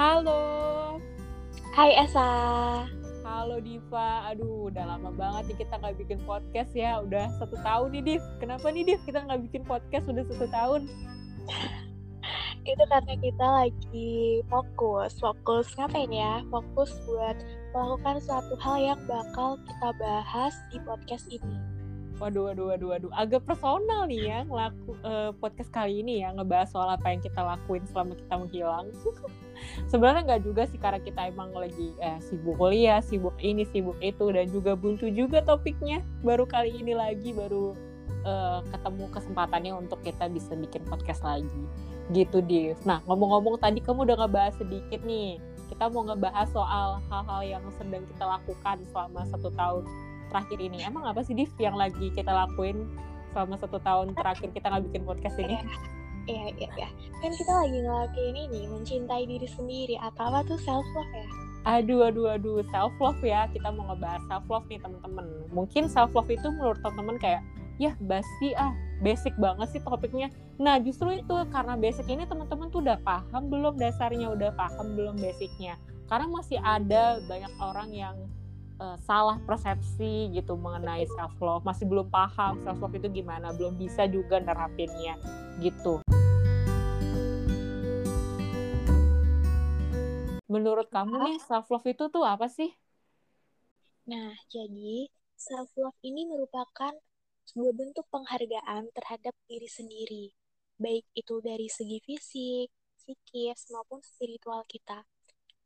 Halo. Hai Esa. Halo Diva. Aduh, udah lama banget nih kita nggak bikin podcast ya. Udah satu tahun nih, Div. Kenapa nih, Div? Kita nggak bikin podcast udah satu tahun. Itu karena kita lagi fokus. Fokus ngapain ya? Fokus buat melakukan suatu hal yang bakal kita bahas di podcast ini. Waduh, waduh, waduh, waduh. Agak personal nih ya ngelaku uh, podcast kali ini ya ngebahas soal apa yang kita lakuin selama kita menghilang. Sebenarnya nggak juga sih karena kita emang lagi eh, sibuk kuliah, sibuk ini, sibuk itu dan juga buntu juga topiknya. Baru kali ini lagi baru uh, ketemu kesempatannya untuk kita bisa bikin podcast lagi. Gitu, Div. Nah, ngomong-ngomong tadi kamu udah ngebahas sedikit nih. Kita mau ngebahas soal hal-hal yang sedang kita lakukan selama satu tahun terakhir ini emang apa sih Div yang lagi kita lakuin selama satu tahun terakhir kita nggak bikin podcast ini Iya, iya, iya. Kan kita lagi ngelakuin ini, mencintai diri sendiri. Atau apa tuh self-love ya? Aduh, aduh, aduh. Self-love ya. Kita mau ngebahas self-love nih, teman-teman. Mungkin self-love itu menurut teman-teman kayak, ya basi ah, basic banget sih topiknya. Nah, justru itu karena basic ini teman-teman tuh udah paham belum dasarnya, udah paham belum basicnya. Karena masih ada banyak orang yang uh, salah persepsi gitu mengenai self love. Masih belum paham self love itu gimana belum bisa juga nerapinnya gitu. Menurut kamu nih self love itu tuh apa sih? Nah jadi self love ini merupakan sebuah bentuk penghargaan terhadap diri sendiri. Baik itu dari segi fisik psikis maupun spiritual kita.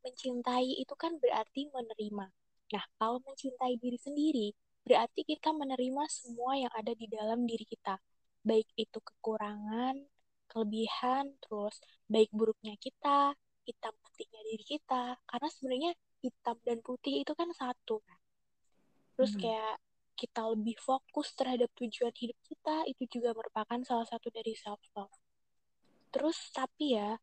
Mencintai itu kan berarti menerima Nah, kalau mencintai diri sendiri, berarti kita menerima semua yang ada di dalam diri kita. Baik itu kekurangan, kelebihan, terus baik buruknya kita, hitam putihnya diri kita. Karena sebenarnya hitam dan putih itu kan satu. Terus hmm. kayak kita lebih fokus terhadap tujuan hidup kita, itu juga merupakan salah satu dari self-love. Terus, tapi ya,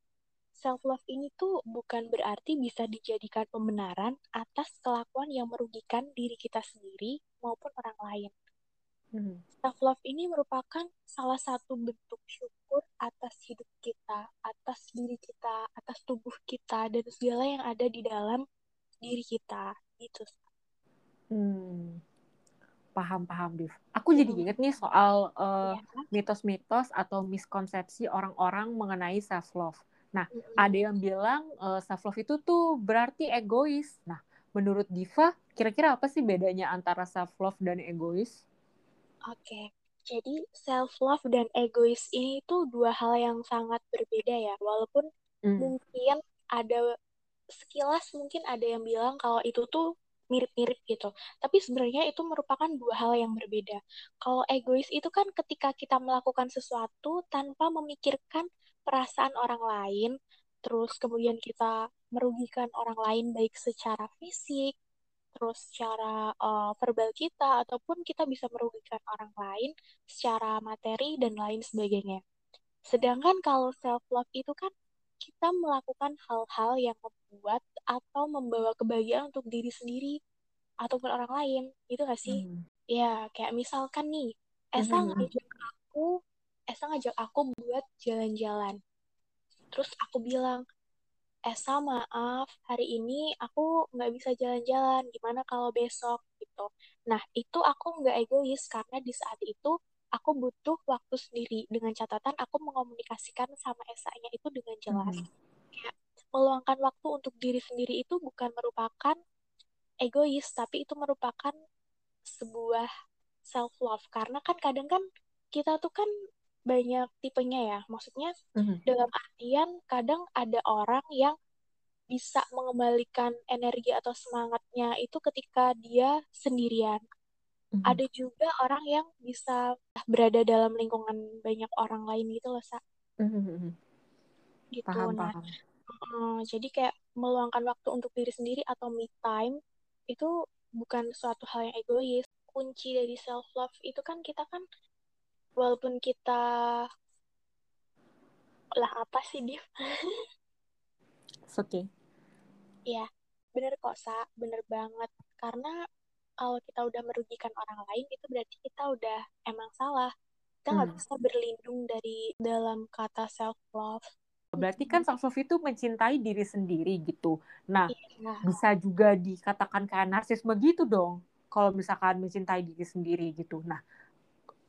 self-love ini tuh bukan berarti bisa dijadikan pembenaran atas kelakuan yang merugikan diri kita sendiri maupun orang lain. Hmm. Self-love ini merupakan salah satu bentuk syukur atas hidup kita, atas diri kita, atas tubuh kita, dan segala yang ada di dalam diri kita. Gitu. Hmm. Paham, paham, Div. Aku jadi hmm. inget nih soal uh, mitos-mitos atau miskonsepsi orang-orang mengenai self-love Nah, ada yang bilang uh, self love itu tuh berarti egois. Nah, menurut Diva, kira-kira apa sih bedanya antara self love dan egois? Oke. Okay. Jadi self love dan egois ini tuh dua hal yang sangat berbeda ya. Walaupun mm. mungkin ada sekilas mungkin ada yang bilang kalau itu tuh mirip-mirip gitu. Tapi sebenarnya itu merupakan dua hal yang berbeda. Kalau egois itu kan ketika kita melakukan sesuatu tanpa memikirkan perasaan orang lain, terus kemudian kita merugikan orang lain baik secara fisik, terus secara uh, verbal kita, ataupun kita bisa merugikan orang lain secara materi dan lain sebagainya. Sedangkan kalau self-love itu kan kita melakukan hal-hal yang membuat atau membawa kebahagiaan untuk diri sendiri ataupun orang lain, itu gak sih? Hmm. Ya, kayak misalkan nih, Esa hmm. ngajak aku Esa ngajak aku buat jalan-jalan. Terus aku bilang, Esa maaf, hari ini aku nggak bisa jalan-jalan, gimana kalau besok gitu. Nah, itu aku nggak egois karena di saat itu aku butuh waktu sendiri. Dengan catatan aku mengomunikasikan sama Esa-nya itu dengan jelas. Hmm. Kayak meluangkan waktu untuk diri sendiri itu bukan merupakan egois, tapi itu merupakan sebuah self love karena kan kadang kan kita tuh kan banyak tipenya ya. Maksudnya mm-hmm. dalam artian kadang ada orang yang bisa mengembalikan energi atau semangatnya itu ketika dia sendirian. Mm-hmm. Ada juga orang yang bisa berada dalam lingkungan banyak orang lain gitu loh, Sa. Mm-hmm. Gitu. Paham, nah, paham. Uh, jadi kayak meluangkan waktu untuk diri sendiri atau me time itu bukan suatu hal yang egois. Kunci dari self love itu kan kita kan walaupun kita lah apa sih dia oke okay. ya bener kok sa bener banget karena kalau kita udah merugikan orang lain itu berarti kita udah emang salah kita nggak hmm. bisa berlindung dari dalam kata self love berarti kan self love itu mencintai diri sendiri gitu. Nah, iya. bisa juga dikatakan kayak narsisme gitu dong. Kalau misalkan mencintai diri sendiri gitu. Nah,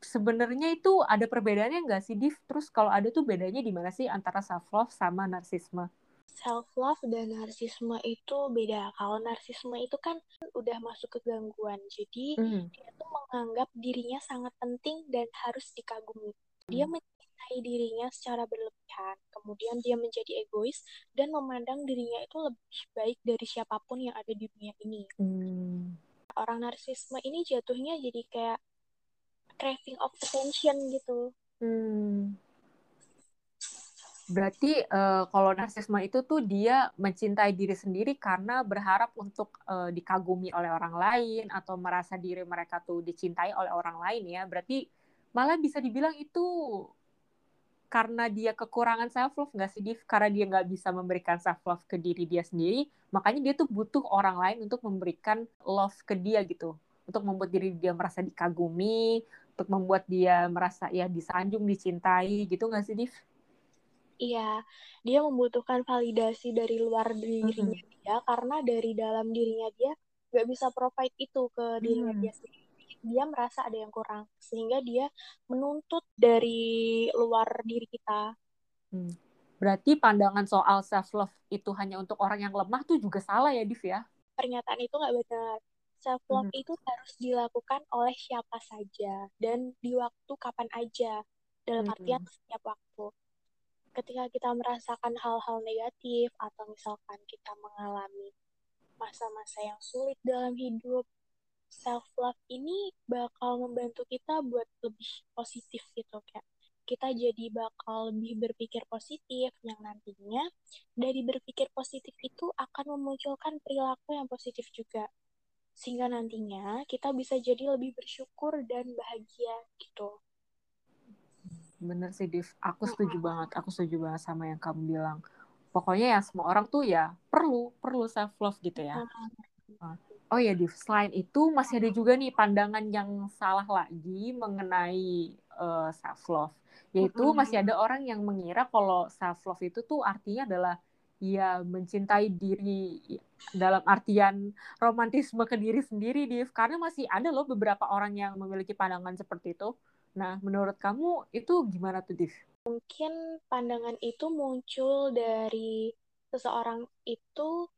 sebenarnya itu ada perbedaannya nggak sih, Div? Terus kalau ada tuh bedanya di mana sih antara self love sama narsisme? Self love dan narsisme itu beda. Kalau narsisme itu kan udah masuk ke gangguan. Jadi mm. dia tuh menganggap dirinya sangat penting dan harus dikagumi. Dia mm mencintai dirinya secara berlebihan, kemudian dia menjadi egois dan memandang dirinya itu lebih baik dari siapa pun yang ada di dunia ini. Hmm. Orang narsisme ini jatuhnya jadi kayak craving of attention gitu. Hmm. Berarti uh, kalau narsisme itu tuh dia mencintai diri sendiri karena berharap untuk uh, dikagumi oleh orang lain atau merasa diri mereka tuh dicintai oleh orang lain ya. Berarti malah bisa dibilang itu karena dia kekurangan self love nggak sih Div? Karena dia nggak bisa memberikan self love ke diri dia sendiri, makanya dia tuh butuh orang lain untuk memberikan love ke dia gitu, untuk membuat diri dia merasa dikagumi, untuk membuat dia merasa ya disanjung, dicintai gitu nggak sih Div? Iya, dia membutuhkan validasi dari luar dirinya mm -hmm. dia karena dari dalam dirinya dia nggak bisa provide itu ke dirinya mm -hmm. dia sendiri dia merasa ada yang kurang sehingga dia menuntut dari luar diri kita. Hmm. Berarti pandangan soal self love itu hanya untuk orang yang lemah tuh juga salah ya, Div ya? Pernyataan itu nggak benar. Self love hmm. itu harus dilakukan oleh siapa saja dan di waktu kapan aja dalam hmm. artian setiap waktu. Ketika kita merasakan hal-hal negatif atau misalkan kita mengalami masa-masa yang sulit dalam hidup, self love ini bakal membantu kita buat lebih positif gitu kayak kita jadi bakal lebih berpikir positif yang nantinya dari berpikir positif itu akan memunculkan perilaku yang positif juga sehingga nantinya kita bisa jadi lebih bersyukur dan bahagia gitu. Bener sih Div, aku setuju hmm. banget, aku setuju banget sama yang kamu bilang. Pokoknya ya semua orang tuh ya perlu perlu self love gitu ya. Hmm. Oh ya, Div. Selain itu masih ada juga nih pandangan yang salah lagi mengenai uh, eh, self love. Yaitu masih ada orang yang mengira kalau self love itu tuh artinya adalah ya mencintai diri dalam artian romantisme ke diri sendiri, Div. Karena masih ada loh beberapa orang yang memiliki pandangan seperti itu. Nah, menurut kamu itu gimana tuh, Div? Mungkin pandangan itu muncul dari seseorang itu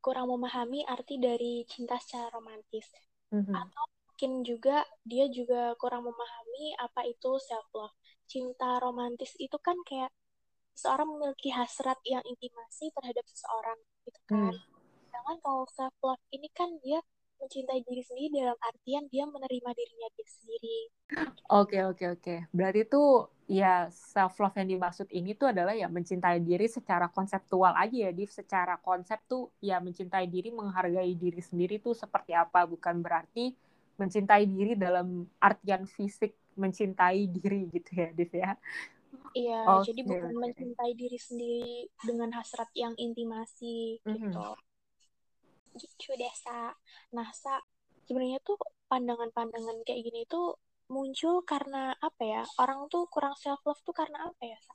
kurang memahami arti dari cinta secara romantis. Mm-hmm. Atau mungkin juga dia juga kurang memahami apa itu self love. Cinta romantis itu kan kayak seseorang memiliki hasrat yang intimasi terhadap seseorang gitu kan. Mm. Sedangkan kalau self love ini kan dia mencintai diri sendiri dalam artian dia menerima dirinya dia sendiri. Oke oke oke. Berarti tuh ya self love yang dimaksud ini tuh adalah ya mencintai diri secara konseptual aja ya, Div. Secara konsep tuh ya mencintai diri, menghargai diri sendiri tuh seperti apa, bukan berarti mencintai diri dalam artian fisik mencintai diri gitu ya, Div ya. Iya, okay, jadi bukan okay. mencintai diri sendiri dengan hasrat yang intimasi mm -hmm. gitu gitu deh sa nah sa sebenarnya tuh pandangan-pandangan kayak gini tuh muncul karena apa ya orang tuh kurang self love tuh karena apa ya sa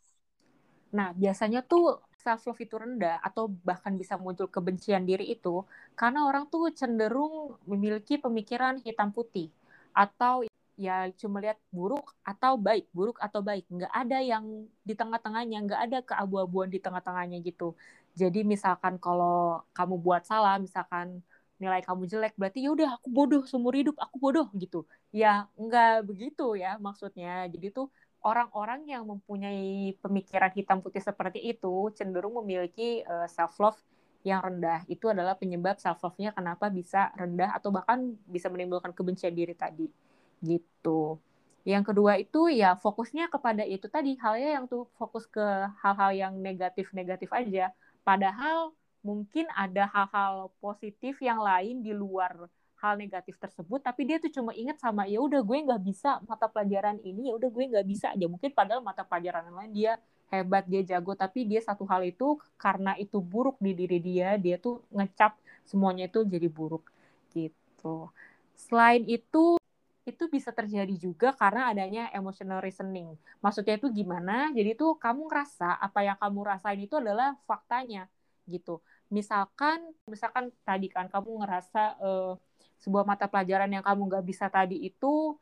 nah biasanya tuh self love itu rendah atau bahkan bisa muncul kebencian diri itu karena orang tuh cenderung memiliki pemikiran hitam putih atau ya cuma lihat buruk atau baik buruk atau baik nggak ada yang di tengah-tengahnya nggak ada keabu-abuan di tengah-tengahnya gitu jadi misalkan kalau kamu buat salah, misalkan nilai kamu jelek, berarti ya udah aku bodoh seumur hidup, aku bodoh gitu. Ya enggak begitu ya maksudnya. Jadi tuh orang-orang yang mempunyai pemikiran hitam putih seperti itu cenderung memiliki uh, eh, self love yang rendah. Itu adalah penyebab self love-nya kenapa bisa rendah atau bahkan bisa menimbulkan kebencian diri tadi. Gitu. Yang kedua itu ya fokusnya kepada itu tadi halnya yang tuh fokus ke hal-hal yang negatif-negatif aja. Padahal mungkin ada hal-hal positif yang lain di luar hal negatif tersebut tapi dia tuh cuma inget sama ya udah gue nggak bisa mata pelajaran ini ya udah gue nggak bisa aja. Mungkin padahal mata pelajaran lain dia hebat dia jago tapi dia satu hal itu karena itu buruk di diri dia dia tuh ngecap semuanya itu jadi buruk gitu. Selain itu itu bisa terjadi juga karena adanya emotional reasoning. Maksudnya itu gimana? Jadi itu kamu ngerasa apa yang kamu rasain itu adalah faktanya gitu. Misalkan, misalkan tadi kan kamu ngerasa uh, sebuah mata pelajaran yang kamu nggak bisa tadi itu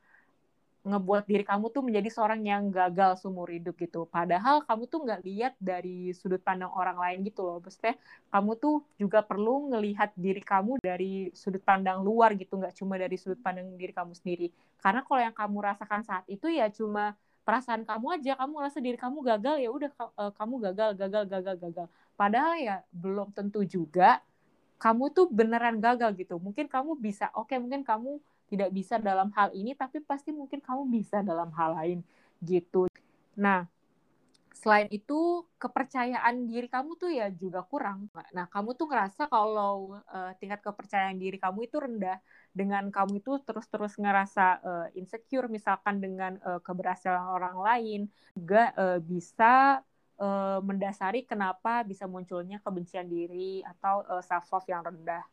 ngebuat diri kamu tuh menjadi seorang yang gagal seumur hidup gitu. Padahal kamu tuh nggak lihat dari sudut pandang orang lain gitu loh. Maksudnya kamu tuh juga perlu ngelihat diri kamu dari sudut pandang luar gitu, nggak cuma dari sudut pandang diri kamu sendiri. Karena kalau yang kamu rasakan saat itu ya cuma perasaan kamu aja, kamu ngerasa diri kamu gagal ya udah eh, kamu gagal, gagal, gagal, gagal. Padahal ya belum tentu juga kamu tuh beneran gagal gitu. Mungkin kamu bisa, oke okay, mungkin kamu tidak bisa dalam hal ini, tapi pasti mungkin kamu bisa dalam hal lain gitu. Nah, selain itu kepercayaan diri kamu tuh ya juga kurang. Nah, kamu tuh ngerasa kalau uh, tingkat kepercayaan diri kamu itu rendah dengan kamu itu terus-terus ngerasa uh, insecure misalkan dengan uh, keberhasilan orang lain juga uh, bisa uh, mendasari kenapa bisa munculnya kebencian diri atau uh, self love yang rendah.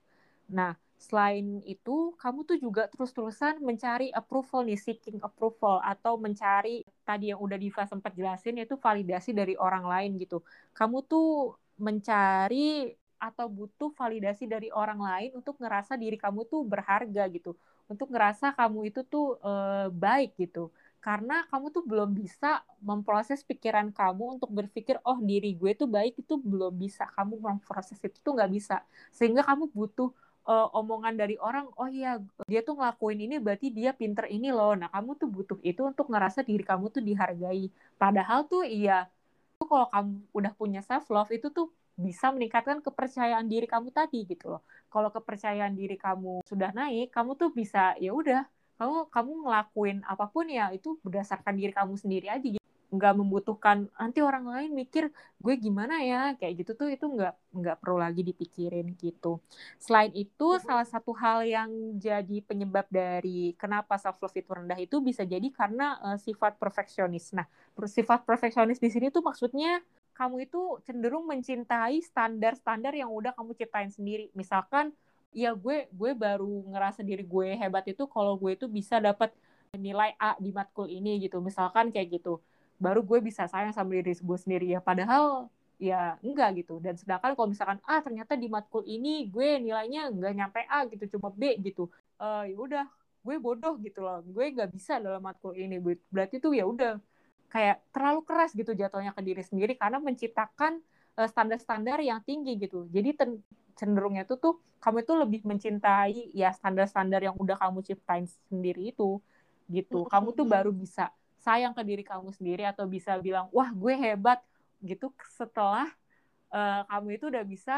Nah, selain itu kamu tuh juga terus-terusan mencari approval nih seeking approval atau mencari tadi yang udah Diva sempat jelasin yaitu validasi dari orang lain gitu. Kamu tuh mencari atau butuh validasi dari orang lain untuk ngerasa diri kamu tuh berharga gitu. Untuk ngerasa kamu itu tuh e, baik gitu. Karena kamu tuh belum bisa memproses pikiran kamu untuk berpikir oh diri gue tuh baik itu belum bisa. Kamu memproses itu tuh nggak bisa. Sehingga kamu butuh uh, omongan dari orang, oh iya dia tuh ngelakuin ini berarti dia pinter ini loh. Nah kamu tuh butuh itu untuk ngerasa diri kamu tuh dihargai. Padahal tuh iya, tuh kalau kamu udah punya self love itu tuh bisa meningkatkan kepercayaan diri kamu tadi gitu loh. Kalau kepercayaan diri kamu sudah naik, kamu tuh bisa ya udah kamu kamu ngelakuin apa pun ya itu berdasarkan diri kamu sendiri aja gitu nggak membutuhkan nanti orang lain mikir gue gimana ya kayak gitu tuh itu nggak nggak perlu lagi dipikirin gitu. Selain itu mm-hmm. salah satu hal yang jadi penyebab dari kenapa self love itu rendah itu bisa jadi karena uh, sifat perfeksionis. Nah sifat perfeksionis di sini tuh maksudnya kamu itu cenderung mencintai standar-standar yang udah kamu ciptain sendiri. Misalkan ya gue gue baru ngerasa diri gue hebat itu kalau gue itu bisa dapat nilai A di matkul ini gitu. Misalkan kayak gitu baru gue bisa sayang sama diri gue sendiri. Ya padahal ya enggak gitu. Dan sedangkan kalau misalkan ah ternyata di matkul ini gue nilainya enggak nyampe A gitu cuma B gitu. Uh, ya udah gue bodoh gitu loh. Gue nggak bisa dalam matkul ini. Berarti tuh ya udah kayak terlalu keras gitu jatuhnya ke diri sendiri karena menciptakan uh, standar-standar yang tinggi gitu. Jadi ten cenderungnya tuh tuh kamu itu lebih mencintai ya standar-standar yang udah kamu ciptain sendiri itu gitu. Kamu tuh baru bisa sayang ke diri kamu sendiri atau bisa bilang wah gue hebat gitu setelah uh, kamu itu udah bisa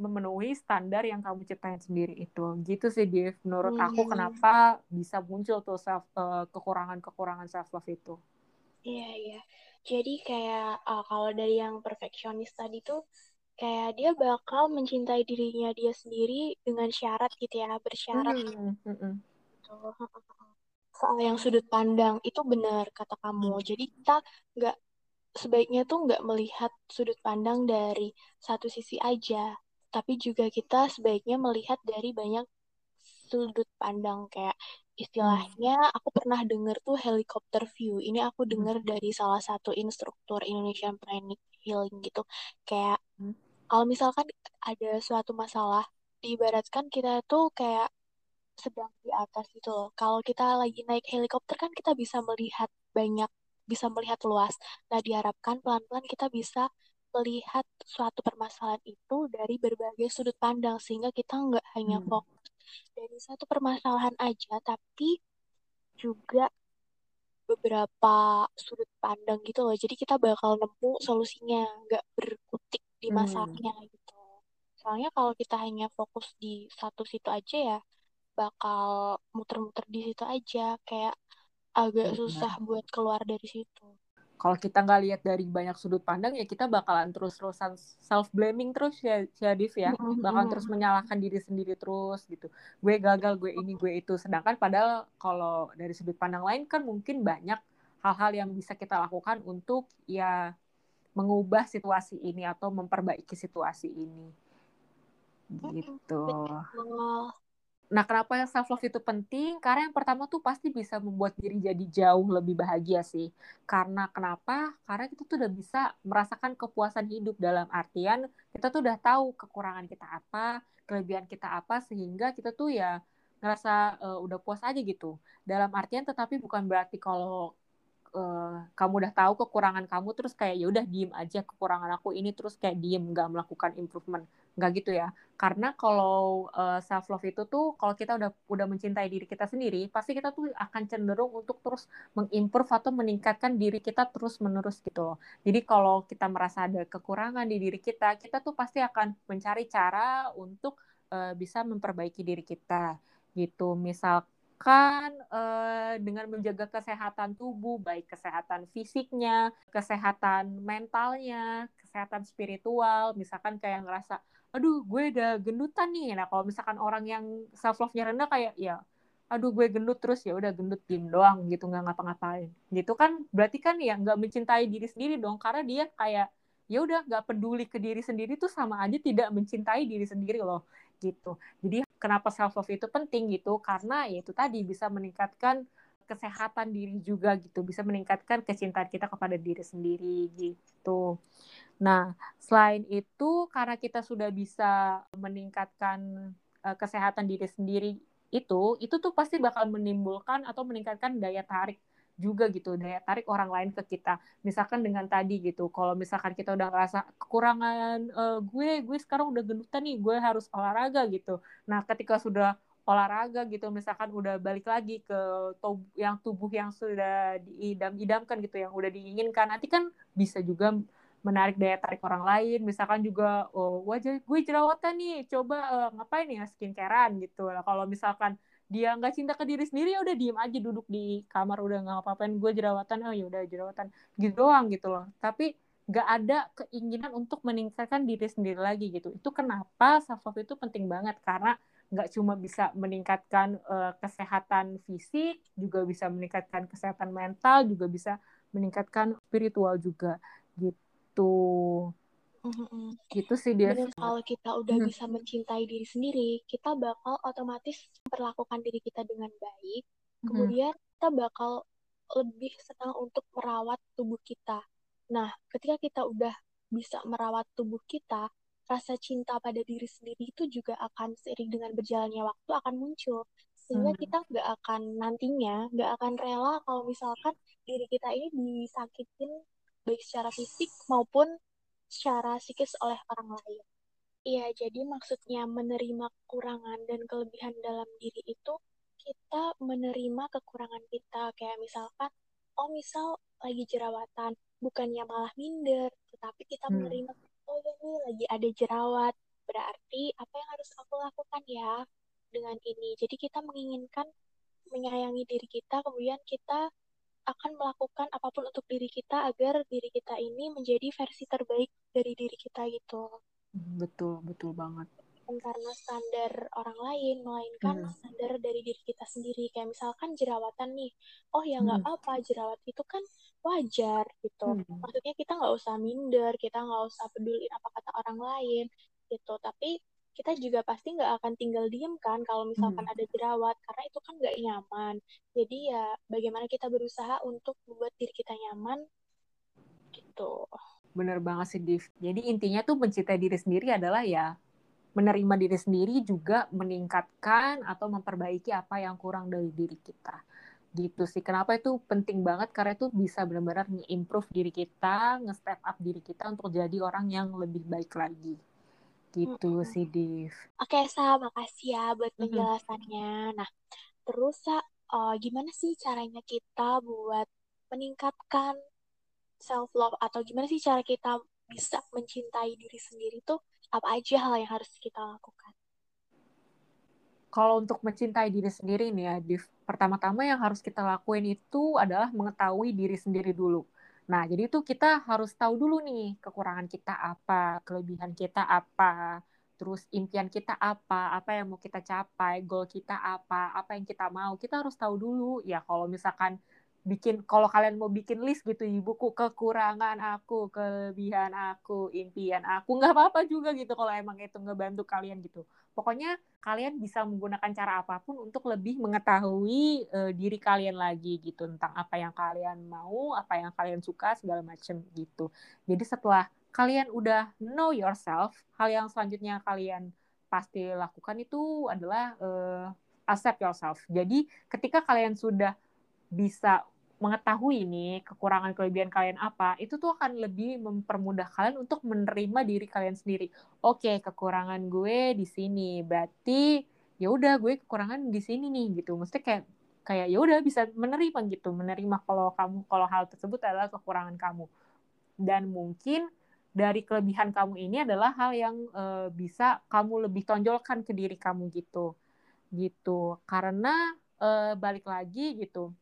memenuhi standar yang kamu ciptain sendiri itu gitu sih Dev menurut hmm. aku kenapa bisa muncul tuh self uh, kekurangan-kekurangan self love itu iya iya jadi kayak uh, kalau dari yang perfeksionis tadi tuh kayak dia bakal mencintai dirinya dia sendiri dengan syarat gitu ya bersyarat hmm. Hmm. Hmm soal yang sudut pandang itu benar kata kamu. Jadi kita nggak sebaiknya tuh nggak melihat sudut pandang dari satu sisi aja, tapi juga kita sebaiknya melihat dari banyak sudut pandang kayak istilahnya aku pernah dengar tuh helicopter view. Ini aku hmm. dengar dari salah satu instruktur Indonesian Pranic Healing gitu. Kayak hmm. kalau misalkan ada suatu masalah, diibaratkan kita tuh kayak sedang di atas gitu loh. Kalau kita lagi naik helikopter kan kita bisa melihat banyak, bisa melihat luas. Nah, diharapkan pelan-pelan kita bisa melihat suatu permasalahan itu dari berbagai sudut pandang sehingga kita nggak hanya hmm. fokus dari satu permasalahan aja, tapi juga beberapa sudut pandang gitu loh. Jadi kita bakal nemu solusinya, nggak berkutik di hmm. masalahnya hmm. gitu. Soalnya kalau kita hanya fokus di satu situ aja ya, bakal muter-muter di situ aja kayak agak susah buat keluar dari situ. Kalau kita nggak lihat dari banyak sudut pandang ya kita bakalan terus-terusan self blaming terus ya ya Div ya. Bakalan terus menyalahkan diri sendiri terus gitu. Gue gagal gue ini gue itu. Sedangkan padahal kalau dari sudut pandang lain kan mungkin banyak hal-hal yang bisa kita lakukan untuk ya mengubah situasi ini atau memperbaiki situasi ini. Gitu Nah, kenapa self love itu penting? Karena yang pertama tuh pasti bisa membuat diri jadi jauh lebih bahagia sih. Karena kenapa? Karena kita tuh udah bisa merasakan kepuasan hidup dalam artian kita tuh udah tahu kekurangan kita apa, kelebihan kita apa sehingga kita tuh ya ngerasa uh, udah puas aja gitu. Dalam artian tetapi bukan berarti kalau uh, kamu udah tahu kekurangan kamu terus kayak ya udah diem aja kekurangan aku ini terus kayak diem nggak melakukan improvement nggak gitu ya. Karena kalau uh, eh, self love itu tuh kalau kita udah udah mencintai diri kita sendiri pasti kita tuh akan cenderung untuk terus mengimprove atau meningkatkan diri kita terus menerus gitu loh. Jadi kalau kita merasa ada kekurangan di diri kita kita tuh pasti akan mencari cara untuk uh, bisa memperbaiki diri kita gitu. Misal kan uh, dengan menjaga kesehatan tubuh, baik kesehatan fisiknya, kesehatan mentalnya, kesehatan spiritual, misalkan kayak ngerasa, aduh gue udah gendutan nih. Nah kalau misalkan orang yang self love-nya rendah kayak ya, aduh gue gendut terus ya udah gendut diem doang gitu nggak ngapa-ngapain. Gitu kan berarti kan ya nggak mencintai diri sendiri dong karena dia kayak ya udah nggak peduli ke diri sendiri tuh sama aja tidak mencintai diri sendiri loh gitu. Jadi kenapa self love itu penting gitu karena ya itu tadi bisa meningkatkan kesehatan diri juga gitu bisa meningkatkan kecintaan kita kepada diri sendiri gitu. Nah selain itu karena kita sudah bisa meningkatkan uh, kesehatan diri sendiri itu itu tuh pasti bakal menimbulkan atau meningkatkan daya tarik juga gitu daya tarik orang lain ke kita. Misalkan dengan tadi gitu kalau misalkan kita udah ngerasa kekurangan uh, gue gue sekarang udah gendutan nih gue harus olahraga gitu. Nah ketika sudah olahraga gitu misalkan udah balik lagi ke tubuh yang tubuh yang sudah diidam-idamkan gitu yang udah diinginkan. Nanti kan bisa juga menarik daya tarik orang lain. Misalkan juga oh wajah gue jerawatan nih coba uh, ngapain ya skincarean gitu. Lah kalau misalkan dia nggak cinta ke diri sendiri ya udah diem aja duduk di kamar udah nggak apa-apain gue jerawatan oh ya udah jerawatan. Gitu doang gitu loh. Tapi nggak ada keinginan untuk meningkatkan diri sendiri lagi gitu. Itu kenapa self love itu penting banget? Karena nggak cuma bisa meningkatkan uh, kesehatan fisik juga bisa meningkatkan kesehatan mental juga bisa meningkatkan spiritual juga gitu Mm-hmm. Gitu sih dia. Kalau kita udah mm. bisa mencintai diri sendiri, kita bakal otomatis memperlakukan diri kita dengan baik. Mm. Kemudian kita bakal lebih senang untuk merawat tubuh kita. Nah, ketika kita udah bisa merawat tubuh kita, rasa cinta pada diri sendiri itu juga akan seiring dengan berjalannya waktu akan muncul. Sehingga mm. kita nggak akan nantinya, nggak akan rela kalau misalkan diri kita ini disakitin baik secara fisik maupun secara psikis oleh orang lain. Iya, jadi maksudnya menerima kekurangan dan kelebihan dalam diri itu kita menerima kekurangan kita. Kayak misalkan, oh misal lagi jerawatan, bukannya malah minder, tetapi kita hmm. menerima, oh ya nih lagi ada jerawat, berarti apa yang harus aku lakukan ya dengan ini. Jadi kita menginginkan menyayangi diri kita, kemudian kita akan melakukan apa pun untuk diri kita agar diri kita ini menjadi versi terbaik dari diri kita gitu. Betul, betul banget. Bukan karena standar orang lain, melainkan hmm. standar dari diri kita sendiri. Kayak misalkan jerawatan nih, oh ya nggak hmm. apa-apa, jerawat itu kan wajar gitu. Hmm. Maksudnya kita nggak usah minder, kita nggak usah peduli apa kata orang lain gitu. Tapi kita juga pasti nggak akan tinggal diem kan kalau misalkan hmm. ada jerawat karena itu kan nggak nyaman jadi ya bagaimana kita berusaha untuk membuat diri kita nyaman gitu bener banget sih Div jadi intinya tuh mencintai diri sendiri adalah ya menerima diri sendiri juga meningkatkan atau memperbaiki apa yang kurang dari diri kita gitu sih kenapa itu penting banget karena itu bisa benar-benar nge-improve diri kita nge-step up diri kita untuk jadi orang yang lebih baik lagi gitu mm -hmm. sih Div. Oke Sa, makasih ya buat penjelasannya. Mm -hmm. Nah, terus Sa, uh, gimana sih caranya kita buat meningkatkan self love atau gimana sih cara kita bisa mencintai diri sendiri tuh apa aja hal yang harus kita lakukan? Kalau untuk mencintai diri sendiri nih ya, pertama-tama yang harus kita lakuin itu adalah mengetahui diri sendiri dulu Nah, jadi itu kita harus tahu dulu nih kekurangan kita apa, kelebihan kita apa, terus impian kita apa, apa yang mau kita capai, goal kita apa, apa yang kita mau. Kita harus tahu dulu ya kalau misalkan bikin kalau kalian mau bikin list gitu di buku kekurangan aku kelebihan aku impian aku nggak apa-apa juga gitu kalau emang itu ngebantu kalian gitu. Pokoknya kalian bisa menggunakan cara apa pun untuk lebih mengetahui uh, diri kalian lagi gitu tentang apa yang kalian mau apa yang kalian suka segala macam gitu. Jadi setelah kalian udah know yourself hal yang selanjutnya kalian pasti lakukan itu adalah uh, accept yourself. Jadi ketika kalian sudah bisa mengetahui nih kekurangan kelebihan kalian apa, itu tuh akan lebih mempermudah kalian untuk menerima diri kalian sendiri. Oke, kekurangan gue di sini, berarti ya udah gue kekurangan di sini nih gitu. Mesti kayak kayak ya udah bisa menerima gitu, menerima kalau kamu kalau hal tersebut adalah kekurangan kamu. Dan mungkin dari kelebihan kamu ini adalah hal yang uh, bisa kamu lebih tonjolkan ke diri kamu gitu. Gitu. Karena uh, balik lagi gitu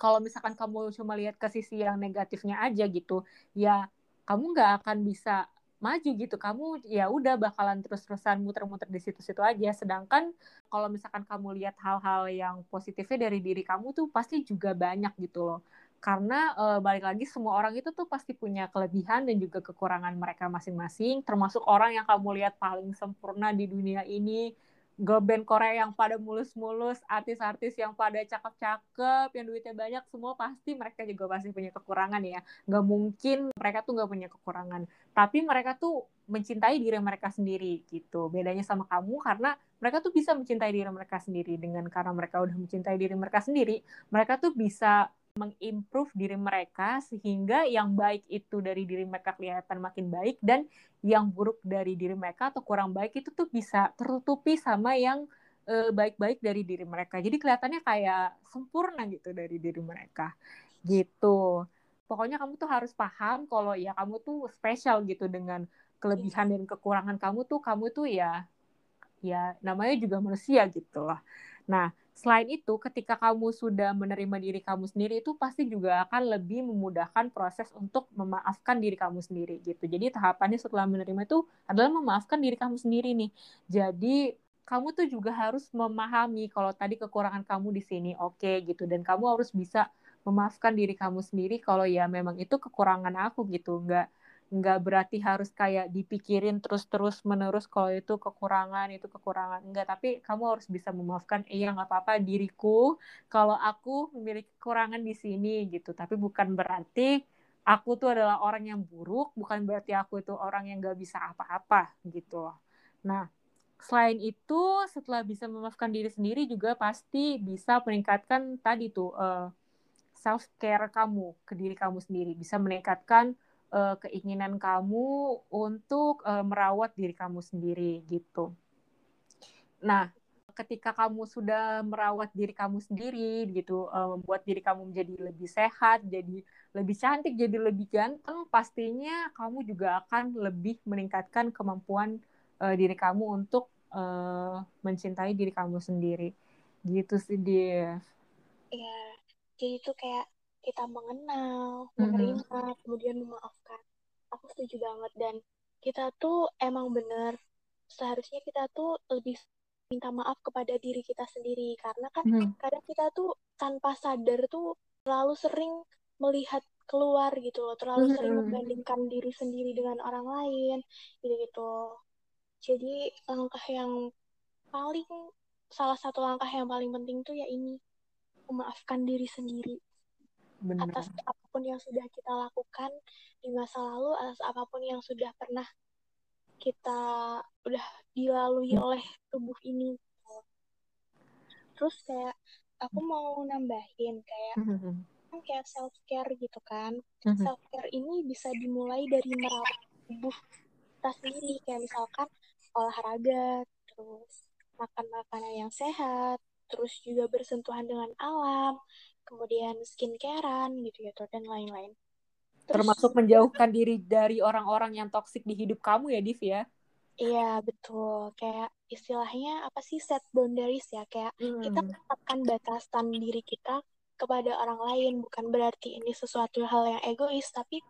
kalau misalkan kamu cuma lihat ke sisi yang negatifnya aja gitu ya kamu nggak akan bisa maju gitu. Kamu ya udah bakalan terus-terusan muter-muter di situ-situ aja. Sedangkan kalau misalkan kamu lihat hal-hal yang positifnya dari diri kamu tuh pasti juga banyak gitu loh. Karena e, balik lagi semua orang itu tuh pasti punya kelebihan dan juga kekurangan mereka masing-masing. Termasuk orang yang kamu lihat paling sempurna di dunia ini band Korea yang pada mulus-mulus, artis-artis yang pada cakep-cakep, yang duitnya banyak, semua pasti mereka juga pasti punya kekurangan ya. Gak mungkin mereka tuh gak punya kekurangan. Tapi mereka tuh mencintai diri mereka sendiri gitu. Bedanya sama kamu karena mereka tuh bisa mencintai diri mereka sendiri. Dengan karena mereka udah mencintai diri mereka sendiri, mereka tuh bisa mengimprove diri mereka sehingga yang baik itu dari diri mereka kelihatan makin baik dan yang buruk dari diri mereka atau kurang baik itu tuh bisa tertutupi sama yang baik baik-baik dari diri mereka. Jadi kelihatannya kayak sempurna gitu dari diri mereka. Gitu. Pokoknya kamu tuh harus paham kalau ya kamu tuh spesial gitu dengan kelebihan dan kekurangan kamu tuh kamu tuh ya ya namanya juga manusia gitu loh. Nah, selain itu ketika kamu sudah menerima diri kamu sendiri itu pasti juga akan lebih memudahkan proses untuk memaafkan diri kamu sendiri gitu. Jadi tahapannya setelah menerima itu adalah memaafkan diri kamu sendiri nih. Jadi kamu tuh juga harus memahami kalau tadi kekurangan kamu di sini oke okay, gitu dan kamu harus bisa memaafkan diri kamu sendiri kalau ya memang itu kekurangan aku gitu. Enggak nggak berarti harus kayak dipikirin terus-terus menerus kalau itu kekurangan itu kekurangan. Enggak tapi kamu harus bisa memaafkan iya nggak apa-apa diriku kalau aku memiliki kekurangan di sini gitu. Tapi bukan berarti aku tuh adalah orang yang buruk bukan berarti aku itu orang yang nggak bisa apa-apa gitu. Nah selain itu setelah bisa memaafkan diri sendiri juga pasti bisa meningkatkan tadi tuh uh, eh, self care kamu ke diri kamu sendiri. Bisa meningkatkan uh, keinginan kamu untuk uh, merawat diri kamu sendiri gitu. Nah, ketika kamu sudah merawat diri kamu sendiri gitu, uh, membuat diri kamu menjadi lebih sehat, jadi lebih cantik, jadi lebih ganteng, pastinya kamu juga akan lebih meningkatkan kemampuan uh, diri kamu untuk uh, mencintai diri kamu sendiri. Gitu sih, dia. Iya, jadi itu kayak kita mengenal, menerima, mm-hmm. kemudian memaafkan. Aku setuju banget dan kita tuh emang bener seharusnya kita tuh lebih minta maaf kepada diri kita sendiri karena kan mm-hmm. kadang kita tuh tanpa sadar tuh terlalu sering melihat keluar gitu loh, terlalu mm-hmm. sering membandingkan diri sendiri dengan orang lain gitu-gitu. Jadi langkah yang paling salah satu langkah yang paling penting tuh ya ini memaafkan diri sendiri Bener. atas apa pun yang sudah kita lakukan di masa lalu, atas apa pun yang sudah pernah kita udah dilalui hmm. oleh tubuh ini. Terus kayak aku mau nambahin kayak hmm. kan kayak self care gitu kan. Hmm. Self care ini bisa dimulai dari merawat tubuh kita sendiri kayak misalkan olahraga, terus makan makanan yang sehat, terus juga bersentuhan dengan alam, kemudian skincarean gitu ya dan lain-lain. Termasuk menjauhkan diri dari orang-orang yang toksik di hidup kamu ya, Div ya? Iya, betul. Kayak istilahnya apa sih set boundaries ya, kayak hmm. kita tetapkan batasan diri kita kepada orang lain, bukan berarti ini sesuatu hal yang egois, tapi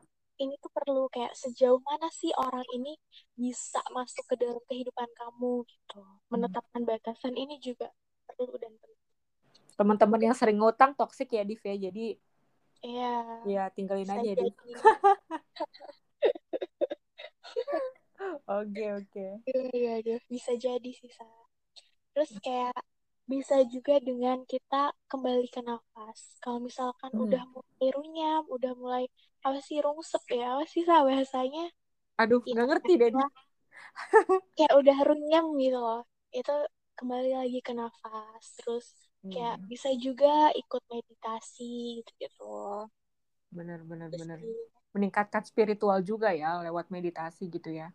ini tuh perlu kayak sejauh mana sih orang ini bisa masuk ke dalam kehidupan kamu gitu. Hmm. Menetapkan batasan ini juga perlu dan penting. Teman-teman yang sering ngutang toksik ya Div ya jadi Iya. ya tinggalin aja Div oke oke Iya, iya, iya. bisa jadi sih Sa. Terus kayak bisa juga dengan kita kembali ke nafas. Kalau misalkan Hmm. udah mulai runyam, udah mulai apa sih rungsep ya, apa sih Sa bahasanya? aduh Ya, nggak ngerti deh kayak udah runyam gitu loh. Itu kembali lagi ke nafas. Terus kayak Hmm, bisa juga ikut meditasi bener Terus bener. di- meningkatkan spiritual juga ya lewat meditasi gitu ya.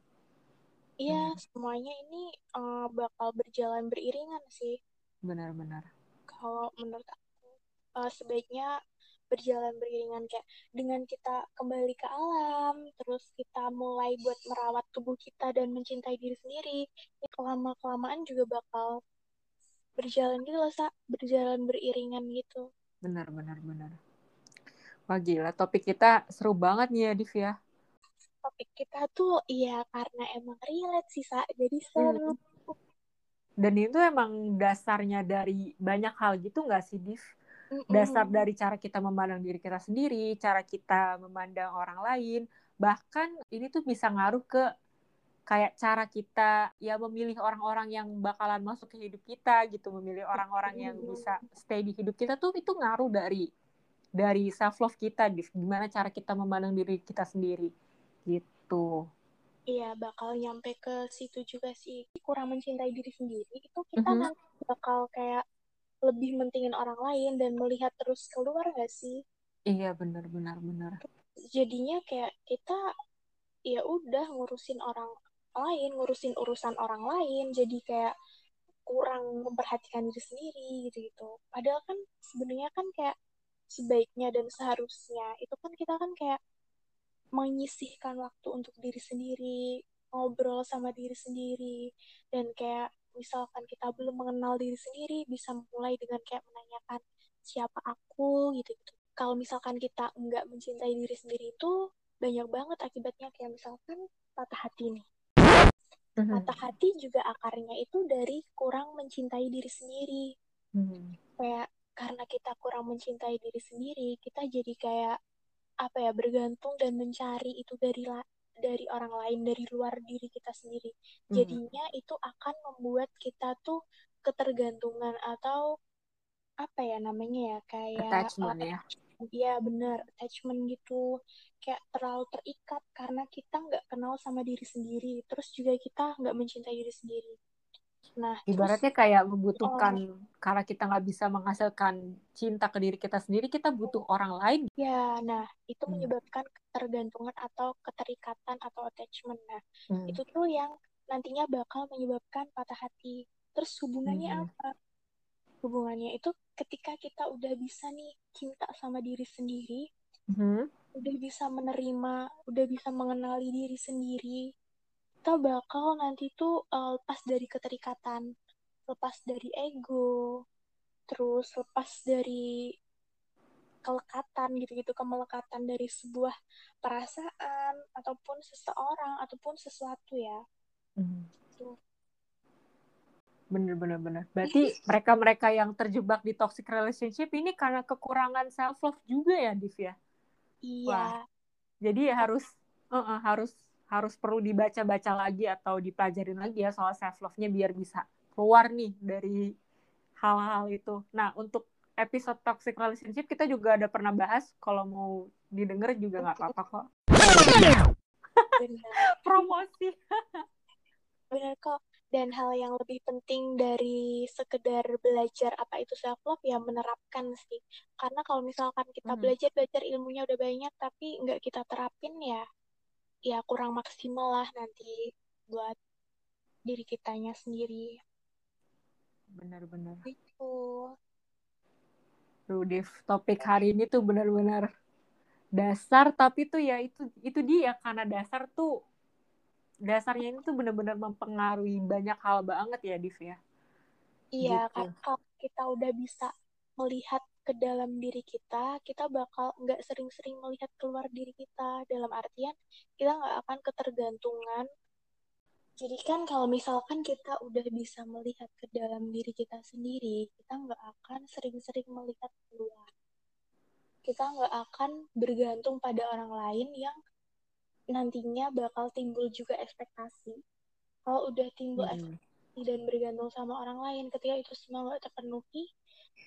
Iya, semuanya ini eh, bakal berjalan beriringan sih. benar-benar Kalau menurut aku, eh, sebaiknya berjalan beriringan. Kayak dengan kita kembali ke alam, terus kita mulai buat merawat tubuh kita dan mencintai diri sendiri. Lama-kelamaan juga bakal berjalan gitu loh, Sa. Berjalan beriringan gitu. benar benar benar wah gila topik kita seru banget nih ya Div ya Topik kita tuh, iya karena emang relate sih, Sa. Jadi seru. dan itu emang dasarnya dari banyak hal gitu nggak sih Div dasar dari cara kita memandang diri kita sendiri, cara kita memandang orang lain, bahkan ini tuh bisa ngaruh ke kayak cara kita ya memilih orang-orang yang bakalan masuk ke hidup kita gitu, memilih orang-orang yang bisa stay di hidup kita tuh itu ngaruh dari dari self love kita, gimana cara kita memandang diri kita sendiri gitu. Iya, bakal nyampe ke situ juga sih. Kurang mencintai diri sendiri, itu kita Mhm. nanti bakal kayak lebih mentingin orang lain dan melihat terus keluar gak sih? Iya benar benar benar. Jadinya kayak kita ya udah ngurusin orang lain, ngurusin urusan orang lain, jadi kayak kurang memperhatikan diri sendiri gitu-gitu. Padahal kan sebenarnya kan kayak sebaiknya dan seharusnya itu kan kita kan kayak menyisihkan waktu untuk diri sendiri, ngobrol sama diri sendiri, dan kayak misalkan kita belum mengenal diri sendiri, bisa mulai dengan kayak menanyakan siapa aku gitu-gitu. Kalau misalkan kita nggak mencintai diri sendiri itu banyak banget akibatnya kayak misalkan patah hati nih. Mhm. Patah hati juga akarnya itu dari kurang mencintai diri sendiri. Mhm. Kayak karena kita kurang mencintai diri sendiri, kita jadi kayak apa ya bergantung dan mencari itu dari la- dari orang lain dari luar diri kita sendiri. Mhm. Jadinya itu akan membuat kita tuh ketergantungan atau apa ya namanya ya kayak Attachment ya. Iya bener attachment gitu kayak terlalu terikat karena kita nggak kenal sama diri sendiri terus juga kita nggak mencintai diri sendiri nah terus Ibaratnya kayak membutuhkan karena kita nggak bisa menghasilkan cinta ke diri kita sendiri, kita butuh orang lain. ya nah itu Hmm. menyebabkan ketergantungan atau keterikatan atau attachment nah Hmm. itu tuh yang nantinya bakal menyebabkan patah hati terus hubungannya Hmm. apa hubungannya itu ketika kita udah bisa nih cinta sama diri sendiri Mhm. udah bisa menerima, udah bisa mengenali diri sendiri, kita bakal nanti tuh uh, lepas dari keterikatan, lepas dari ego, terus lepas dari kelekatan gitu-gitu, kemelekatan dari sebuah perasaan ataupun seseorang ataupun sesuatu ya. Mhm. Gitu. Bener bener bener. Berarti mereka-mereka yang terjebak di toxic relationship ini karena kekurangan self love juga ya, Div ya. Iya, Jadi ya harus uh-uh, harus harus perlu dibaca-baca lagi atau dipelajarin lagi ya soal self love-nya biar bisa keluar nih dari hal-hal itu. Nah, untuk episode toxic relationship kita juga ada pernah bahas kalau mau didengar juga nggak apa-apa kok. Promosi. Benar kok. Dan hal yang lebih penting dari sekedar belajar apa itu self love ya menerapkan sih. Karena kalau misalkan kita Mhm. belajar belajar ilmunya udah banyak tapi nggak kita terapin ya ya kurang maksimal lah nanti buat diri kitanya sendiri. Benar-benar. Duh, Div, topik hari ini tuh benar-benar dasar tapi tuh ya itu itu dia karena dasar tuh dasarnya ini tuh benar-benar mempengaruhi banyak hal banget ya Div ya. Iya, Gitu. kan kalau kita udah bisa melihat ke dalam diri kita, kita bakal nggak sering-sering melihat keluar diri kita. Dalam artian, kita nggak akan ketergantungan Jadi kan kalau misalkan kita udah bisa melihat ke dalam diri kita sendiri, kita nggak akan sering-sering melihat keluar. Kita nggak akan bergantung pada orang lain yang nantinya bakal timbul juga ekspektasi. Kalau udah timbul hmm. ekspektasi dan bergantung sama orang lain, ketika itu semua nggak terpenuhi,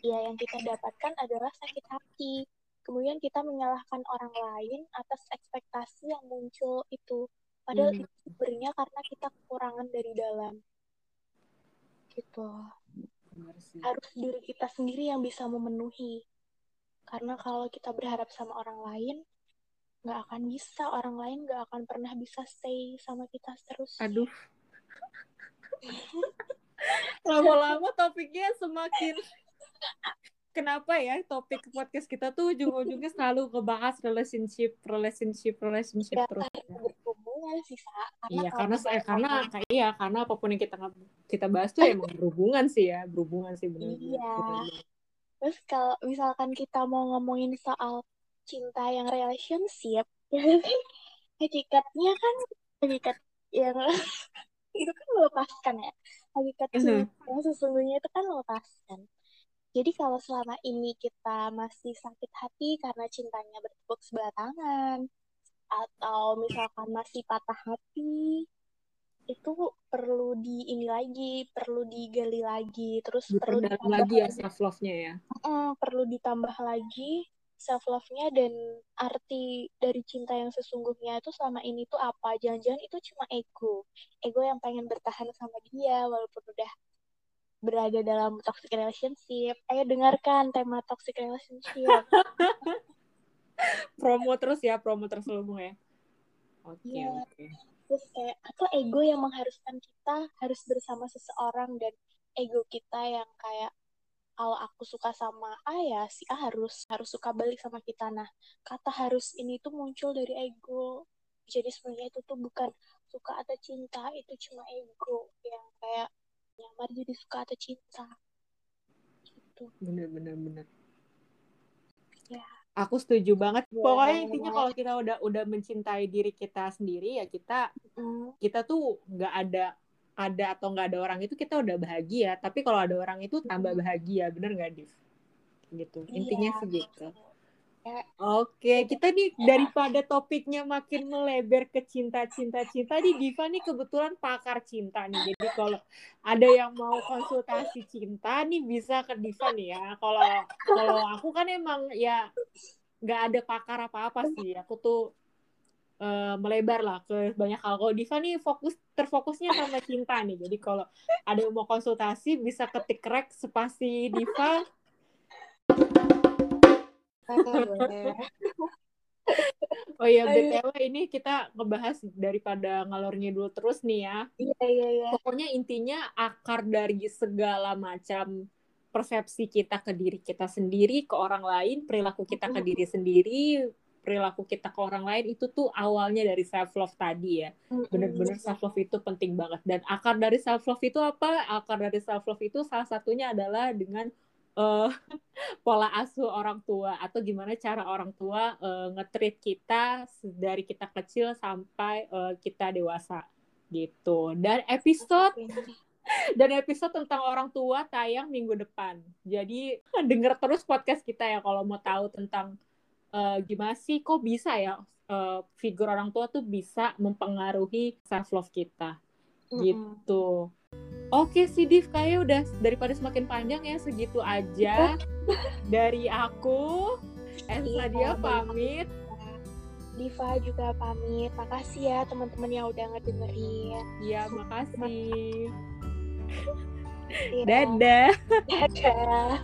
ya yang kita dapatkan adalah sakit hati. Kemudian kita menyalahkan orang lain atas ekspektasi yang muncul itu Padahal hmm. itu sebenarnya karena kita kekurangan dari dalam. Gitu. Harus diri kita sendiri yang bisa memenuhi. Karena kalau kita berharap sama orang lain, nggak akan bisa. Orang lain nggak akan pernah bisa stay sama kita terus. Aduh. Lama-lama topiknya semakin kenapa ya topik podcast kita tuh ujung-ujungnya selalu ngebahas relationship, relationship, relationship ya, terus. Berhubungan sih, Sa. iya, karena saya karena kayak iya, karena apa pun yang kita kita bahas tuh emang berhubungan sih ya, berhubungan sih benar. Iya. Terus kalau misalkan kita mau ngomongin soal cinta yang relationship, ya hakikatnya kan hakikat yang itu kan melepaskan ya. Hakikat mhm. cinta yang sesungguhnya itu kan melepaskan jadi kalau selama ini kita masih sakit hati karena cintanya bertepuk sebelah tangan, atau misalkan masih patah hati, itu perlu di ini lagi, perlu digali lagi, terus perlu ditambah lagi ya self love-nya ya. Uh, perlu ditambah lagi self love-nya dan arti dari cinta yang sesungguhnya itu selama ini tuh apa? Jangan-jangan itu cuma ego. Ego yang pengen bertahan sama dia walaupun udah berada dalam toxic relationship. Ayo dengarkan tema toxic relationship. promo terus ya, promo terus ya. Oke, okay, ya. oke. Okay. Terus kayak atau ego yang mengharuskan kita harus bersama seseorang dan ego kita yang kayak kalau aku suka sama A ya si A harus harus suka balik sama kita. Nah, kata harus ini tuh muncul dari ego. Jadi sebenarnya itu tuh bukan suka atau cinta, itu cuma ego yang kayak nyamar jadi suka atau cinta gitu bener bener bener ya aku setuju banget ya, pokoknya intinya kalau kita udah udah mencintai diri kita sendiri ya kita mm. kita tuh nggak ada ada atau nggak ada orang itu kita udah bahagia tapi kalau ada orang itu tambah bahagia bener nggak Div gitu intinya ya, sih gitu Oke, kita nih daripada topiknya makin melebar ke cinta-cinta-cinta, di Diva nih kebetulan pakar cinta nih. Jadi kalau ada yang mau konsultasi cinta nih bisa ke Diva nih ya. Kalau kalau aku kan emang ya nggak ada pakar apa-apa sih. Aku tuh uh, melebar lah ke banyak hal. Kalau Diva nih fokus terfokusnya sama cinta nih. Jadi kalau ada yang mau konsultasi bisa ketik rek spasi Diva oh iya btw ini kita ngebahas daripada ngalornya dulu terus nih ya. Iya iya iya. Pokoknya intinya akar dari segala macam persepsi kita ke diri kita sendiri, ke orang lain, perilaku kita ke diri sendiri, perilaku kita ke orang lain itu tuh awalnya dari self love tadi ya. Bener-bener self love itu penting banget. Dan akar dari self love itu apa? Akar dari self love itu salah satunya adalah dengan uh, pola asuh orang tua atau gimana cara orang tua uh, ngetrit kita dari kita kecil sampai uh, kita dewasa gitu. Dan episode dan episode tentang orang tua tayang minggu depan. Jadi denger terus podcast kita ya kalau mau tahu tentang uh, gimana sih kok bisa ya uh, figur orang tua tuh bisa mempengaruhi self love kita. Mm -hmm. Gitu. Oke sih Div, kayak udah daripada semakin panjang ya segitu aja dari aku. Elsa dia pamit. Diva juga pamit. Makasih ya teman-teman yang udah ngedengerin. Iya, makasih. Dadah. Dadah.